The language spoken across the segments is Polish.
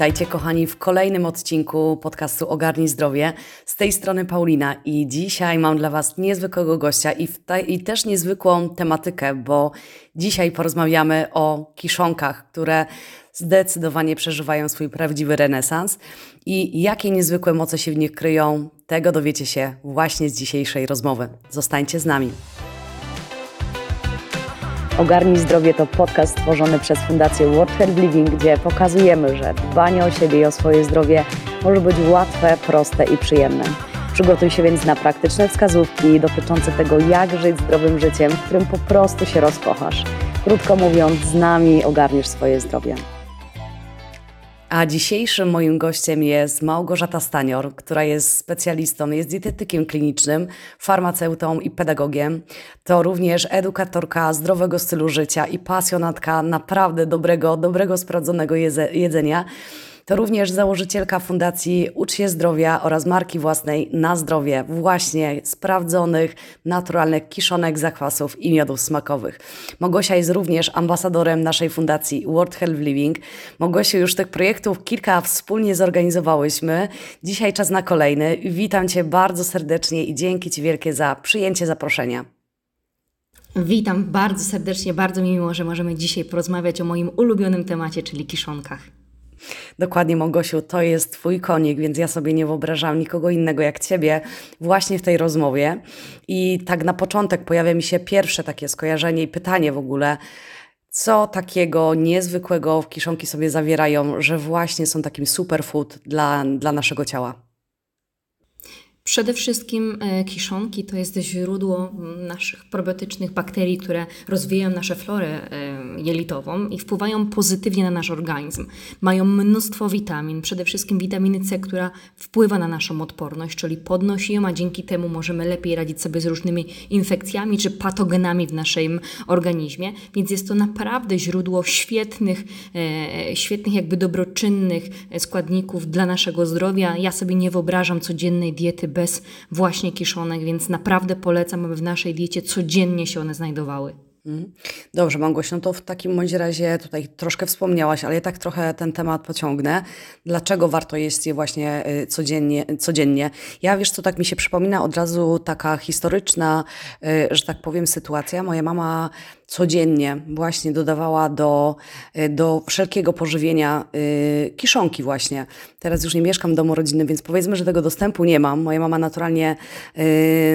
Witajcie kochani w kolejnym odcinku podcastu Ogarnij Zdrowie. Z tej strony Paulina i dzisiaj mam dla Was niezwykłego gościa i, i też niezwykłą tematykę, bo dzisiaj porozmawiamy o kiszonkach, które zdecydowanie przeżywają swój prawdziwy renesans i jakie niezwykłe moce się w nich kryją, tego dowiecie się właśnie z dzisiejszej rozmowy. Zostańcie z nami. Ogarnij Zdrowie to podcast stworzony przez Fundację World Health Living, gdzie pokazujemy, że dbanie o siebie i o swoje zdrowie może być łatwe, proste i przyjemne. Przygotuj się więc na praktyczne wskazówki dotyczące tego, jak żyć zdrowym życiem, w którym po prostu się rozkochasz. Krótko mówiąc, z nami ogarniesz swoje zdrowie. A dzisiejszym moim gościem jest Małgorzata Stanior, która jest specjalistą, jest dietetykiem klinicznym, farmaceutą i pedagogiem. To również edukatorka zdrowego stylu życia i pasjonatka naprawdę dobrego, dobrego, sprawdzonego jedzenia to również założycielka Fundacji Ucz się Zdrowia oraz marki własnej Na Zdrowie, właśnie sprawdzonych, naturalnych kiszonek, zakwasów i miodów smakowych. Mogosia jest również ambasadorem naszej fundacji World Health Living. Mogosiu, już tych projektów kilka wspólnie zorganizowałyśmy. Dzisiaj czas na kolejny. Witam Cię bardzo serdecznie i dzięki Ci wielkie za przyjęcie zaproszenia. Witam bardzo serdecznie, bardzo mi miło, że możemy dzisiaj porozmawiać o moim ulubionym temacie, czyli kiszonkach. Dokładnie, Małgosiu, to jest Twój konik, więc ja sobie nie wyobrażam nikogo innego jak Ciebie właśnie w tej rozmowie. I tak na początek pojawia mi się pierwsze takie skojarzenie i pytanie w ogóle, co takiego niezwykłego w kiszonki sobie zawierają, że właśnie są takim superfood dla, dla naszego ciała? Przede wszystkim e, kiszonki to jest źródło naszych probiotycznych bakterii, które rozwijają nasze florę e, jelitową i wpływają pozytywnie na nasz organizm. Mają mnóstwo witamin, przede wszystkim witaminy C, która wpływa na naszą odporność, czyli podnosi ją, a dzięki temu możemy lepiej radzić sobie z różnymi infekcjami czy patogenami w naszym organizmie. Więc jest to naprawdę źródło świetnych, e, świetnych jakby dobroczynnych składników dla naszego zdrowia. Ja sobie nie wyobrażam codziennej diety bez właśnie kiszonek, więc naprawdę polecam, aby w naszej diecie codziennie się one znajdowały. Mhm. Dobrze, Małgosia, no to w takim bądź razie tutaj troszkę wspomniałaś, ale ja tak trochę ten temat pociągnę. Dlaczego warto jeść je właśnie y, codziennie? codziennie? Ja wiesz co, tak mi się przypomina od razu taka historyczna, y, że tak powiem, sytuacja. Moja mama codziennie właśnie dodawała do, y, do wszelkiego pożywienia kiszonki właśnie. Teraz już nie mieszkam w domu rodzinnym, więc powiedzmy, że tego dostępu nie mam. Moja mama naturalnie,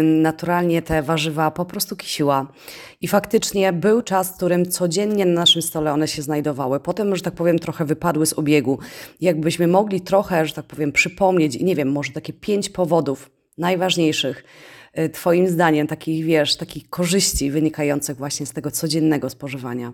naturalnie te warzywa po prostu kisiła. I faktycznie był czas, w którym codziennie na naszym stole one się znajdowały. Potem, że tak powiem, trochę wypadły z obiegu. Jakbyśmy mogli trochę, że tak powiem, przypomnieć, nie wiem, może takie pięć powodów najważniejszych, Twoim zdaniem, takich, wiesz, takich korzyści wynikających właśnie z tego codziennego spożywania.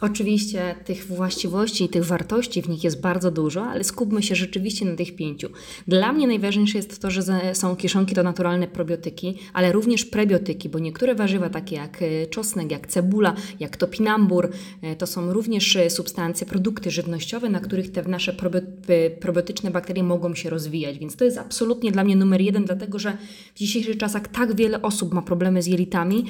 Oczywiście tych właściwości i tych wartości w nich jest bardzo dużo, ale skupmy się rzeczywiście na tych pięciu. Dla mnie najważniejsze jest to, że są kieszonki to naturalne probiotyki, ale również prebiotyki, bo niektóre warzywa takie jak e, czosnek, jak cebula, jak topinambur, e, to są również e, substancje, produkty żywnościowe, na których te nasze probiotyczne bakterie mogą się rozwijać. Więc to jest absolutnie dla mnie numer jeden, dlatego że w dzisiejszych czasach tak wiele osób ma problemy z jelitami,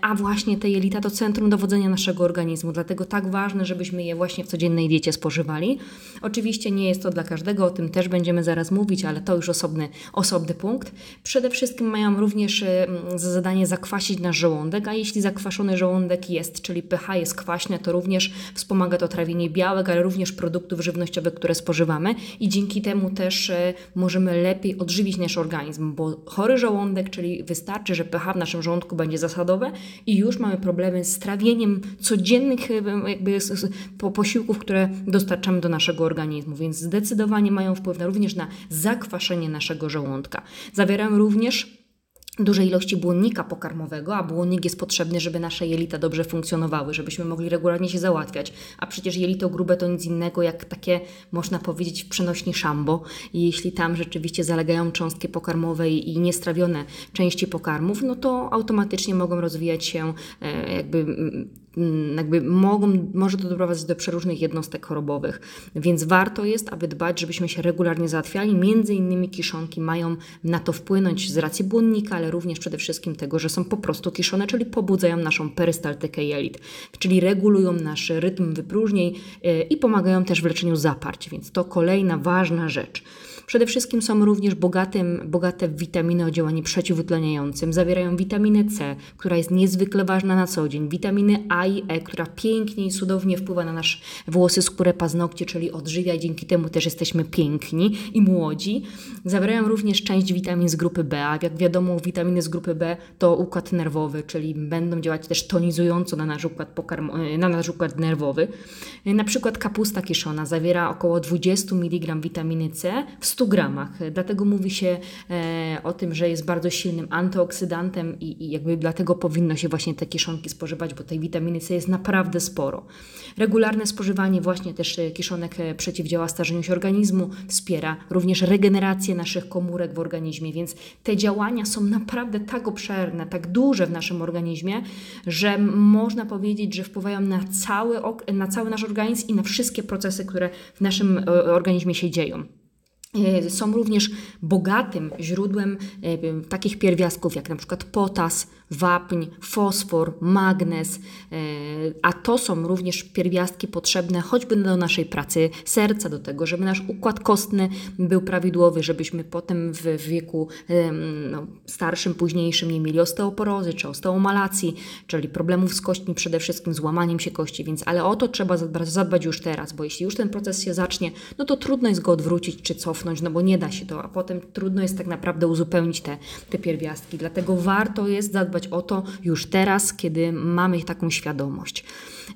a właśnie te jelita to centrum dowodzenia naszego organizmu dlatego tak ważne, żebyśmy je właśnie w codziennej diecie spożywali. Oczywiście nie jest to dla każdego, o tym też będziemy zaraz mówić, ale to już osobny, osobny punkt. Przede wszystkim mają również za zadanie zakwasić nasz żołądek, a jeśli zakwaszony żołądek jest, czyli pH jest kwaśne, to również wspomaga to trawienie białek, ale również produktów żywnościowych, które spożywamy i dzięki temu też e, możemy lepiej odżywić nasz organizm, bo chory żołądek, czyli wystarczy, że pH w naszym żołądku będzie zasadowe i już mamy problemy z trawieniem codziennych jakby po posiłków, które dostarczamy do naszego organizmu, więc zdecydowanie mają wpływ na, również na zakwaszenie naszego żołądka. Zawierają również duże ilości błonnika pokarmowego, a błonnik jest potrzebny, żeby nasze jelita dobrze funkcjonowały, żebyśmy mogli regularnie się załatwiać. A przecież jelito grube to nic innego jak takie, można powiedzieć, w przenośni szambo. I jeśli tam rzeczywiście zalegają cząstki pokarmowe i niestrawione części pokarmów, no to automatycznie mogą rozwijać się e, jakby jakby mogą, może to doprowadzić do przeróżnych jednostek chorobowych, więc warto jest, aby dbać, żebyśmy się regularnie załatwiali. Między innymi kiszonki mają na to wpłynąć z racji błonnika, ale również przede wszystkim tego, że są po prostu kiszone, czyli pobudzają naszą perystaltykę jelit, czyli regulują nasz rytm wypróżnień yy, i pomagają też w leczeniu zaparć, więc to kolejna ważna rzecz. Przede wszystkim są również bogatym, bogate w witaminy o działaniu przeciwutleniającym. Zawierają witaminę C, która jest niezwykle ważna na co dzień, witaminy A i E, która pięknie i cudownie wpływa na nasz włosy, skórę, paznokcie, czyli odżywia i dzięki temu też jesteśmy piękni i młodzi. Zawierają również część witamin z grupy B, a jak wiadomo witaminy z grupy B to układ nerwowy, czyli będą działać też tonizująco na nasz układ, pokarm- na nasz układ nerwowy. Na przykład kapusta kiszona zawiera około 20 mg witaminy C w 100 gramach. Dlatego mówi się e, o tym, że jest bardzo silnym antyoksydantem i, i jakby dlatego powinno się właśnie te kiszonki spożywać, bo tej witaminy C jest naprawdę sporo. Regularne spożywanie właśnie też e, kiszonek e, przeciwdziała starzeniu się organizmu, wspiera również regenerację naszych komórek w organizmie, więc te działania są naprawdę tak obszerne, tak duże w naszym organizmie, że można powiedzieć, że wpływają na cały, na cały nasz organizm i na wszystkie procesy, które w naszym organizmie się dzieją. E, są również bogatym źródłem e, takich pierwiastków jak na przykład potas, wapń, fosfor, magnez, e, a to są również pierwiastki potrzebne choćby do naszej pracy serca, do tego, żeby nasz układ kostny był prawidłowy, żebyśmy potem w wieku no, starszym, późniejszym nie mieli osteoporozy czy osteomalacji, czyli problemów z kośćmi, przede wszystkim złamaniem się kości, więc ale o to trzeba zadbać już teraz, bo jeśli już ten proces się zacznie, no to trudno jest go odwrócić czy cofnąć, no bo nie da się to, a potem trudno jest tak naprawdę uzupełnić te, te pierwiastki, dlatego warto jest zadbać o to już teraz, kiedy mamy taką świadomość.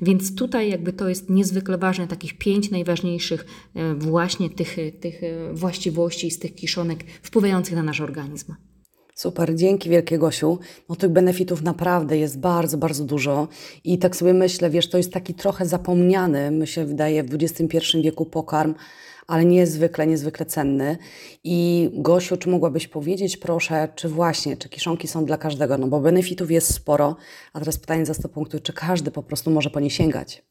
Więc tutaj jakby to jest niezwykle ważne, takich pięć najważniejszych e, właśnie tych, tych e, właściwości z tych kiszonek wpływających na nasz organizm. Super, dzięki wielkie Gosiu. No tych benefitów naprawdę jest bardzo, bardzo dużo i tak sobie myślę, wiesz, to jest taki trochę zapomniany, mi się wydaje, w XXI wieku pokarm, ale niezwykle, niezwykle cenny. I Gosiu, czy mogłabyś powiedzieć proszę, czy właśnie, czy kiszonki są dla każdego? No bo benefitów jest sporo, a teraz pytanie za 100 punktów, czy każdy po prostu może po nie sięgać?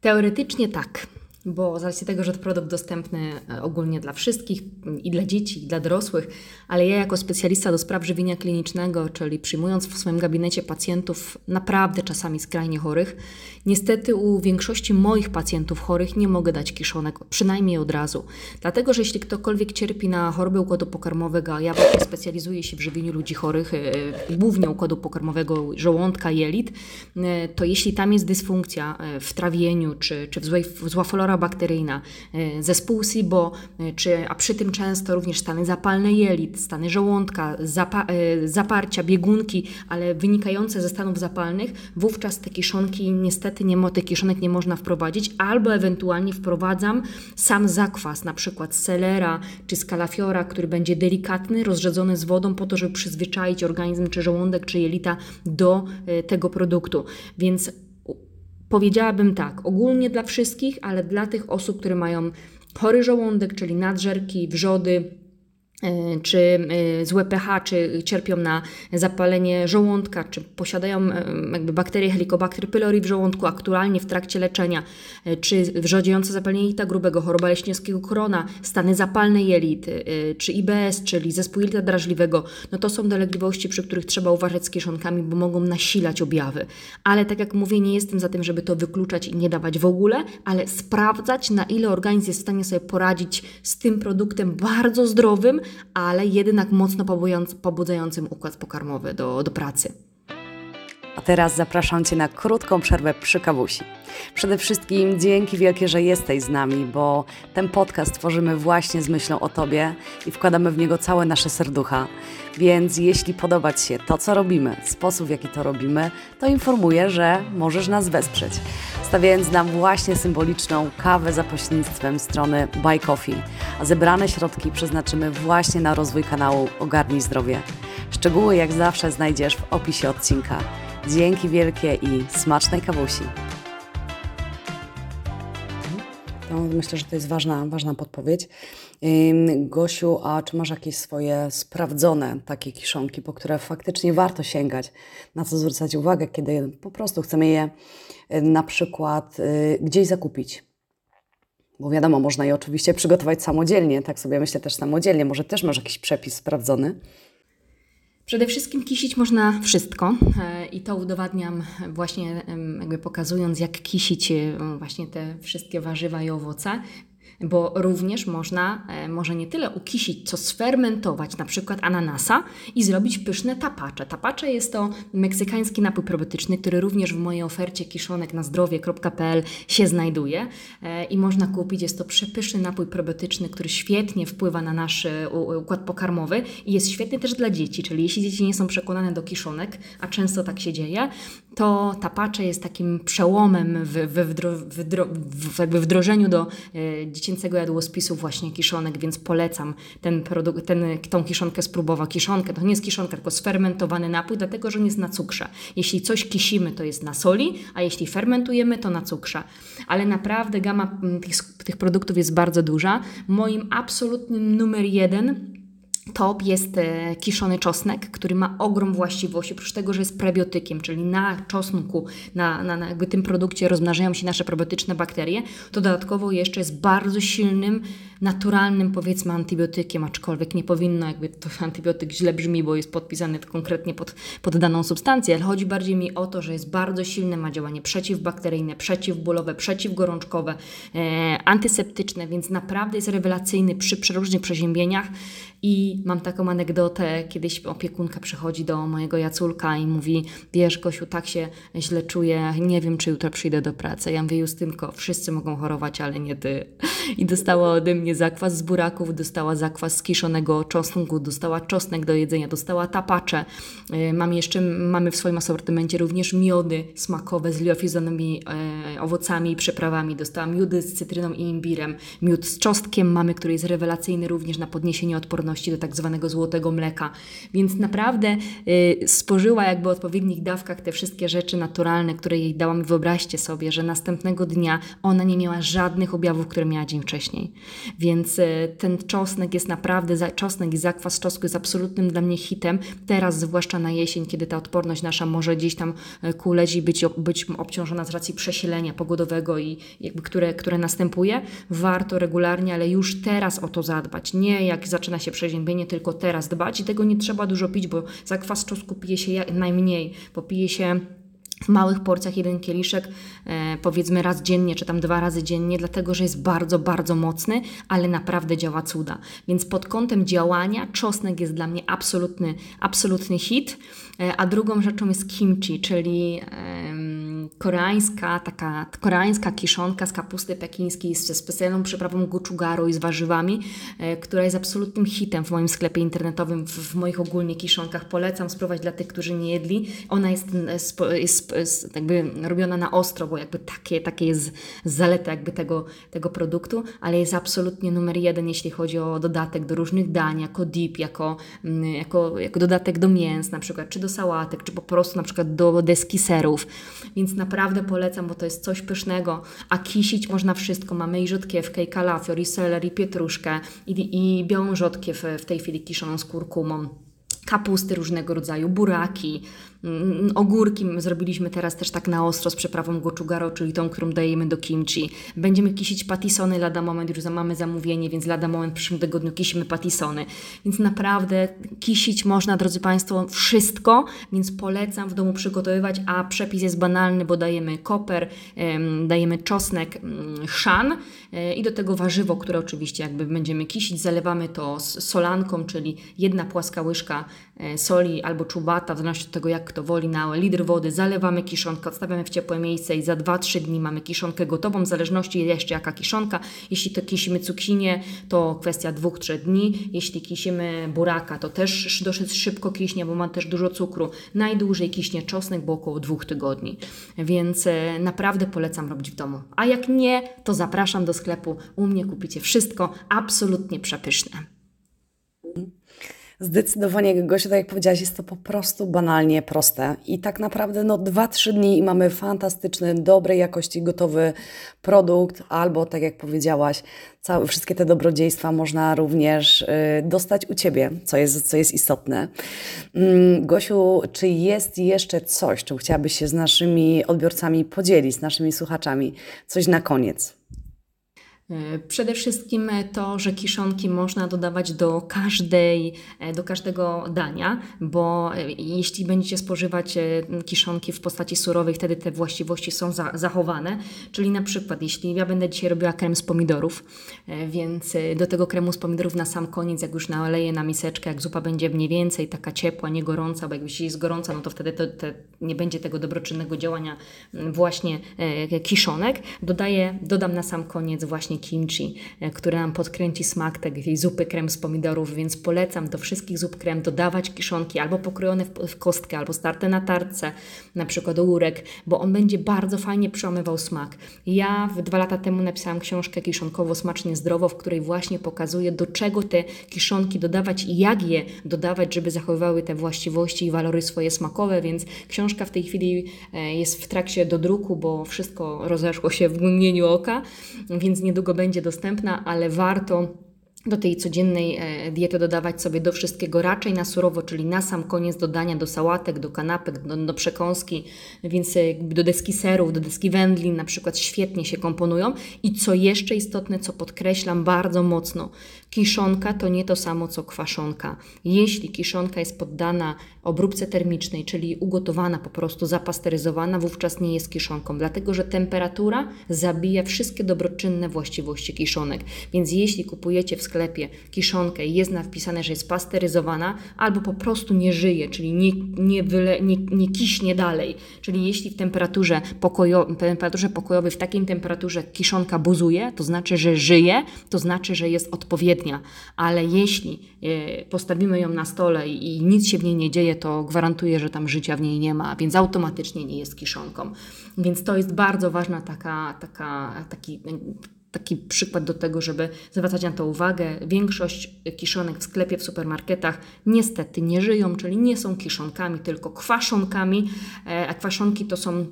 Teoretycznie tak bo z racji tego, że to produkt dostępny e, ogólnie dla wszystkich, i dla dzieci, i dla dorosłych, ale ja jako specjalista do spraw żywienia klinicznego, czyli przyjmując w swoim gabinecie pacjentów naprawdę czasami skrajnie chorych, niestety u większości moich pacjentów chorych nie mogę dać kiszonek, przynajmniej od razu. Dlatego, że jeśli ktokolwiek cierpi na chorobę układu pokarmowego, a ja właśnie specjalizuję się w żywieniu ludzi chorych, e, głównie układu pokarmowego, żołądka, jelit, e, to jeśli tam jest dysfunkcja w trawieniu, czy, czy w złej, zła flora bakteryjna, e, zespół SIBO, e, czy, a przy tym często również stany zapalne jelit, stany żołądka, zapa e, zaparcia, biegunki, ale wynikające ze stanów zapalnych, wówczas te kiszonki niestety nie, tych kiszonek nie można wprowadzić, albo ewentualnie wprowadzam sam zakwas, na przykład z selera czy z kalafiora, który będzie delikatny, rozrzedzony z wodą po to, żeby przyzwyczaić organizm, czy żołądek, czy jelita do tego produktu. Więc Powiedziałabym tak, ogólnie dla wszystkich, ale dla tych osób, które mają chory żołądek, czyli nadżerki, wrzody, czy e, złe pH, czy cierpią na zapalenie żołądka, czy posiadają jakby bakterie Helicobacter pylori w żołądku aktualnie w trakcie leczenia, czy wrzodziejące zapalenie jelita grubego, choroba leśniowskiego korona, stany zapalne jelit, czy IBS, czyli zespół jelita drażliwego, no to są dolegliwości, przy których trzeba uważać z kieszonkami, bo mogą nasilać objawy. Ale tak jak mówię, nie jestem za tym, żeby to wykluczać i nie dawać w ogóle, ale sprawdzać, na ile organizm jest w stanie sobie poradzić z tym produktem bardzo zdrowym, ale jednak mocno pobudzającym układ pokarmowy do, do pracy. A teraz zapraszam Cię na krótką przerwę przy kawusi. Przede wszystkim dzięki wielkie, że jesteś z nami, bo ten podcast tworzymy właśnie z myślą o Tobie i wkładamy w niego całe nasze serducha. Więc jeśli podoba Ci się to, co robimy, sposób w jaki to robimy, to informuję, że możesz nas wesprzeć, stawiając nam właśnie symboliczną kawę za pośrednictwem strony Buy Coffee, a zebrane środki przeznaczymy właśnie na rozwój kanału Ogarnij Zdrowie. Szczegóły jak zawsze znajdziesz w opisie odcinka. Dzięki wielkie i smacznej kawusi. No, myślę, że to jest ważna, ważna podpowiedź. Gosiu, a czy masz jakieś swoje sprawdzone takie kiszonki, po które faktycznie warto sięgać? Na co zwracać uwagę, kiedy po prostu chcemy je y, na przykład y, gdzieś zakupić? Bo wiadomo, można je oczywiście przygotować samodzielnie, tak sobie myślę też samodzielnie. Może też masz jakiś przepis sprawdzony? Przede wszystkim kisić można wszystko e, i to udowadniam właśnie jakby pokazując jak kisić e, właśnie te wszystkie warzywa i owoce, bo również można e, może nie tyle ukisić, co sfermentować na przykład ananasa i zrobić pyszne tapacze. Tapacze jest to meksykański napój probiotyczny, który również w mojej ofercie kiszonek na zdrowie.pl się znajduje e, i można kupić. Jest to przepyszny napój probiotyczny, który świetnie wpływa na nasz e, układ pokarmowy i jest świetny też dla dzieci, czyli jeśli dzieci nie są przekonane do kiszonek, a często tak się dzieje, to tapacze jest takim przełomem w, we wdro, w jakby wdrożeniu do e, dziecięcego jadłospisu właśnie kiszonek, więc polecam ten produkt, ten, tą kiszonkę spróbować. Kiszonkę to nie jest kiszonka, tylko sfermentowany napój, dlatego że on jest na cukrze. Jeśli coś kisimy, to jest na soli, a jeśli fermentujemy, to na cukrze. Ale naprawdę gama tych, tych produktów jest bardzo duża. Moim absolutnym numer jeden Top jest e, kiszony czosnek, który ma ogrom właściwości, oprócz tego, że jest prebiotykiem, czyli na czosnku, na, na, na jakby tym produkcie rozmnażają się nasze prebiotyczne bakterie, to dodatkowo jeszcze jest bardzo silnym, naturalnym powiedzmy antybiotykiem, aczkolwiek nie powinno jakby to antybiotyk źle brzmi, bo jest podpisany konkretnie pod, pod daną substancję, ale chodzi bardziej mi o to, że jest bardzo silny, ma działanie przeciwbakteryjne, przeciwbólowe, przeciwgorączkowe, e, antyseptyczne, więc naprawdę jest rewelacyjny przy przeróżnych przeziębieniach i mam taką anegdotę, kiedyś opiekunka przychodzi do mojego Jaculka i mówi, wiesz Gosiu, tak się źle czuję, nie wiem czy jutro przyjdę do pracy. Ja mówię, Justynko, wszyscy mogą chorować, ale nie ty. I dostała ode mnie zakwas z buraków, dostała zakwas z kiszonego czosnku, dostała czosnek do jedzenia, dostała tapacze. Yy, Mam jeszcze, mamy w swoim asortymencie również miody smakowe z liofizonymi e, owocami i przyprawami. Dostała miody z cytryną i imbirem, miód z czosnkiem mamy, który jest rewelacyjny również na podniesienie odporności do tak zwanego złotego mleka. Więc naprawdę y, spożyła jakby w odpowiednich dawkach te wszystkie rzeczy naturalne, które jej dałam. Wyobraźcie sobie, że następnego dnia ona nie miała żadnych objawów, które miała dzień wcześniej. Więc y, ten czosnek jest naprawdę, czosnek i zakwas czosnku jest absolutnym dla mnie hitem. Teraz, zwłaszcza na jesień, kiedy ta odporność nasza może gdzieś tam y, kuleć i być, być obciążona z racji przesilenia pogodowego i jakby które, które następuje, warto regularnie, ale już teraz o to zadbać. Nie jak zaczyna się przeziębienie, tylko teraz dbać i tego nie trzeba dużo pić, bo zakwas czosnku pije się jak najmniej, bo pije się w małych porcjach jeden kieliszek, e, powiedzmy raz dziennie, czy tam dwa razy dziennie, dlatego że jest bardzo, bardzo mocny, ale naprawdę działa cuda. Więc pod kątem działania czosnek jest dla mnie absolutny, absolutny hit. E, a drugą rzeczą jest kimchi, czyli em, koreańska, taka koreańska kiszonka z kapusty pekińskiej ze specjalną przyprawą gochugaru i z warzywami, e, która jest absolutnym hitem w moim sklepie internetowym, w, w moich ogólnie kiszonkach. Polecam spróbować dla tych, którzy nie jedli. Ona jest, jest, jest jakby robiona na ostro, bo jakby takie, takie jest zaleta jakby tego, tego produktu, ale jest absolutnie numer jeden, jeśli chodzi o dodatek do różnych dań, jako dip, jako, jako, jako dodatek do mięs na przykład, czy do sałatek, czy po prostu na przykład do deski serów. Więc naprawdę polecam, bo to jest coś pysznego, a kisić można wszystko. Mamy i rzodkiewkę, i kalafior, i seler, i pietruszkę, i, i białą rzodkiew w tej chwili kiszoną z kurkumą. Kapusty różnego rodzaju, buraki, ogórki zrobiliśmy teraz też tak na ostro z przyprawą gochugaro, czyli tą, którą dajemy do kimchi. Będziemy kisić patisony lada moment, już mamy zamówienie, więc lada moment w przyszłym tygodniu kisimy patisony. Więc naprawdę kisić można, drodzy Państwo, wszystko, więc polecam w domu przygotowywać, a przepis jest banalny, bo dajemy koper, em, dajemy czosnek, mm, chrzan e, i do tego warzywo, które oczywiście jakby będziemy kisić, zalewamy to solanką, czyli jedna płaska łyżka e, soli albo czubata, w zależności od tego jak kto woli, na litr wody, zalewamy kiszonkę, odstawiamy w ciepłe miejsce i za 2-3 dni mamy kiszonkę gotową, w zależności jeszcze jaka kiszonka. Jeśli to kisimy cukinię, to kwestia 2-3 dni. Jeśli kisimy buraka, to też dosyć szybko kiśnie, bo ma też dużo cukru. Najdłużej kiśnie czosnek, bo około 2 tygodni. Więc e, naprawdę polecam robić w domu. A jak nie, to zapraszam do sklepu. U mnie kupicie wszystko absolutnie przepyszne. Zdecydowanie, Gosiu, tak jak powiedziałaś, jest to po prostu banalnie proste. I tak naprawdę no 2-3 dni i mamy fantastyczny, dobrej jakości, gotowy produkt, albo tak jak powiedziałaś, całe, wszystkie te dobrodziejstwa można również y, dostać u Ciebie, co jest, co jest istotne. Mm, Gosiu, czy jest jeszcze coś, czym chciałabyś się z naszymi odbiorcami podzielić, z naszymi słuchaczami? Coś na koniec. E, Przede wszystkim to, że kiszonki można dodawać do każdej, e, do każdego dania, bo e, jeśli będziecie spożywać e, kiszonki w postaci surowej, wtedy te właściwości są za, zachowane. Czyli na przykład, jeśli ja będę dzisiaj robiła krem z pomidorów, e, więc e, do tego kremu z pomidorów na sam koniec, jak już naleję na miseczkę, jak zupa będzie mniej więcej taka ciepła, nie gorąca, bo jak jeśli jest gorąca, no to wtedy to, te, nie będzie tego dobroczynnego działania właśnie e, kiszonek. Dodaję, dodam na sam koniec właśnie kimchi, e, które nam podkręci smak tej zupy krem z pomidorów, więc polecam do wszystkich zup krem dodawać kiszonki albo pokrojone w, kostkę, albo starte na tarce, na przykład ogórek, bo on będzie bardzo fajnie przełamywał smak. Ja dwa lata temu napisałam książkę kiszonkowo smacznie zdrowo, w której właśnie pokazuję do czego te kiszonki dodawać i jak je dodawać, żeby zachowywały te właściwości i walory swoje smakowe, więc książka w tej chwili e, jest w trakcie do druku, bo wszystko rozeszło się w mgnieniu oka, więc niedługo będzie dostępna, ale warto do tej codziennej e, diety dodawać sobie do wszystkiego raczej na surowo, czyli na sam koniec dodania do sałatek, do kanapek, do, do przekąski, więc e, do deski serów, do deski wędlin na przykład świetnie się komponują. I co jeszcze istotne, co podkreślam bardzo mocno, kiszonka to nie to samo co kwaszonka. Jeśli kiszonka jest poddana obróbce termicznej, czyli ugotowana po prostu, zapasteryzowana, wówczas nie jest kiszonką, dlatego że temperatura zabija wszystkie dobroczynne właściwości kiszonek. Więc jeśli kupujecie w sklepie kiszonkę i jest napisane, że jest pasteryzowana, albo po prostu nie żyje, czyli nie, nie, wyle, nie, nie kiśnie dalej, czyli jeśli w temperaturze, pokojo, temperaturze pokojowej, w takiej temperaturze kiszonka buzuje, to znaczy, że żyje, to znaczy, że jest odpowiednia, ale jeśli e, postawimy ją na stole i, nic się w niej nie dzieje, to gwarantuję, że tam życia w niej nie ma, więc automatycznie nie jest kiszonką. Więc to jest bardzo ważna taka, taka, taki taki przykład do tego, żeby zwracać na to uwagę. Większość kiszonek w sklepie, w supermarketach niestety nie żyją, czyli nie są kiszonkami, tylko kwaszonkami, e, a kwaszonki to są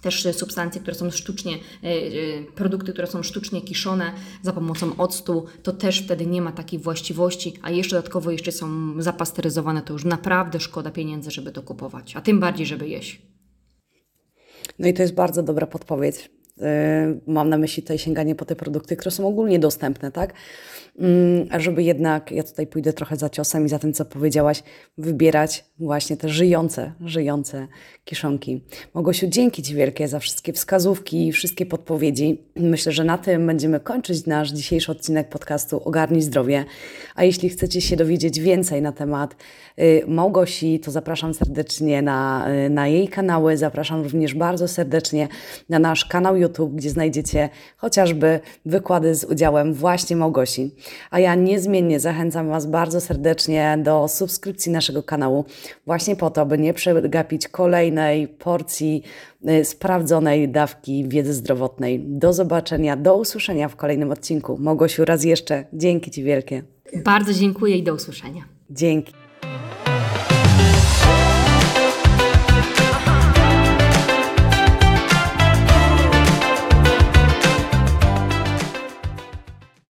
też substancje, które są sztucznie, e, e, produkty, które są sztucznie kiszone za pomocą octu, to też wtedy nie ma takiej właściwości, a jeszcze dodatkowo jeszcze są zapasteryzowane, to już naprawdę szkoda pieniędzy, żeby to kupować, a tym bardziej, żeby jeść. No i to jest bardzo dobra podpowiedź. Yy, Mam na myśli tutaj sięganie po te produkty, które są ogólnie dostępne, tak? Mm, A żeby jednak, ja tutaj pójdę trochę za ciosem i za tym, co powiedziałaś, wybierać właśnie te żyjące, żyjące kiszonki. Mogosiu, dzięki Ci wielkie za wszystkie wskazówki i wszystkie podpowiedzi. Myślę, że na tym będziemy kończyć nasz dzisiejszy odcinek podcastu Ogarnij Zdrowie. A jeśli chcecie się dowiedzieć więcej na temat y, Małgosi, to zapraszam serdecznie na, y, na jej kanały. Zapraszam również bardzo serdecznie na nasz kanał YouTube, gdzie znajdziecie chociażby wykłady z udziałem właśnie Małgosi. A ja niezmiennie zachęcam Was bardzo serdecznie do subskrypcji naszego kanału, właśnie po to, by nie przegapić kolejnej porcji y, sprawdzonej dawki wiedzy zdrowotnej. Do zobaczenia, do usłyszenia w kolejnym odcinku. Małgosiu, raz jeszcze dzięki Ci wielkie. Bardzo dziękuję i do usłyszenia. Dzięki.